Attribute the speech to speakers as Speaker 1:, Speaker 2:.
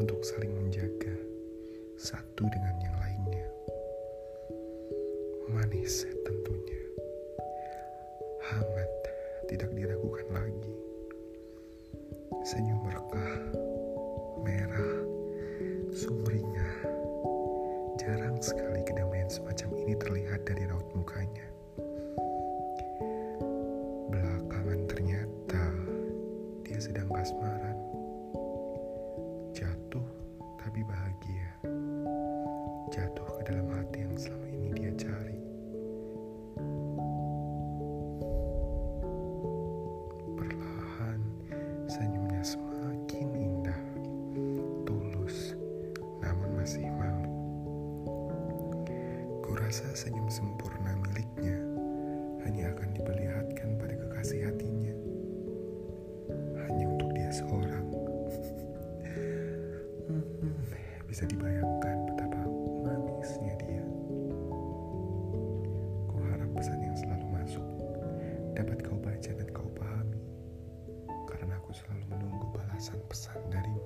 Speaker 1: untuk saling menjaga satu dengan yang lainnya. Manis tentunya. Hangat tidak diragukan lagi. Senyum berkah, merah, sumringah. Jarang sekali kedamaian semacam ini terlihat dari raut mukanya. Belakangan ternyata dia sedang kasmaran. Jatuh ke dalam hati yang selama ini dia cari. Perlahan senyumnya semakin indah, tulus, namun masih malu. Kurasa senyum sempurna miliknya hanya akan diperlihatkan pada kekasih hatinya. Hanya untuk dia seorang. Hmm, bisa dibayangkan dapat kau baca dan kau pahami. Karena aku selalu menunggu balasan pesan darimu.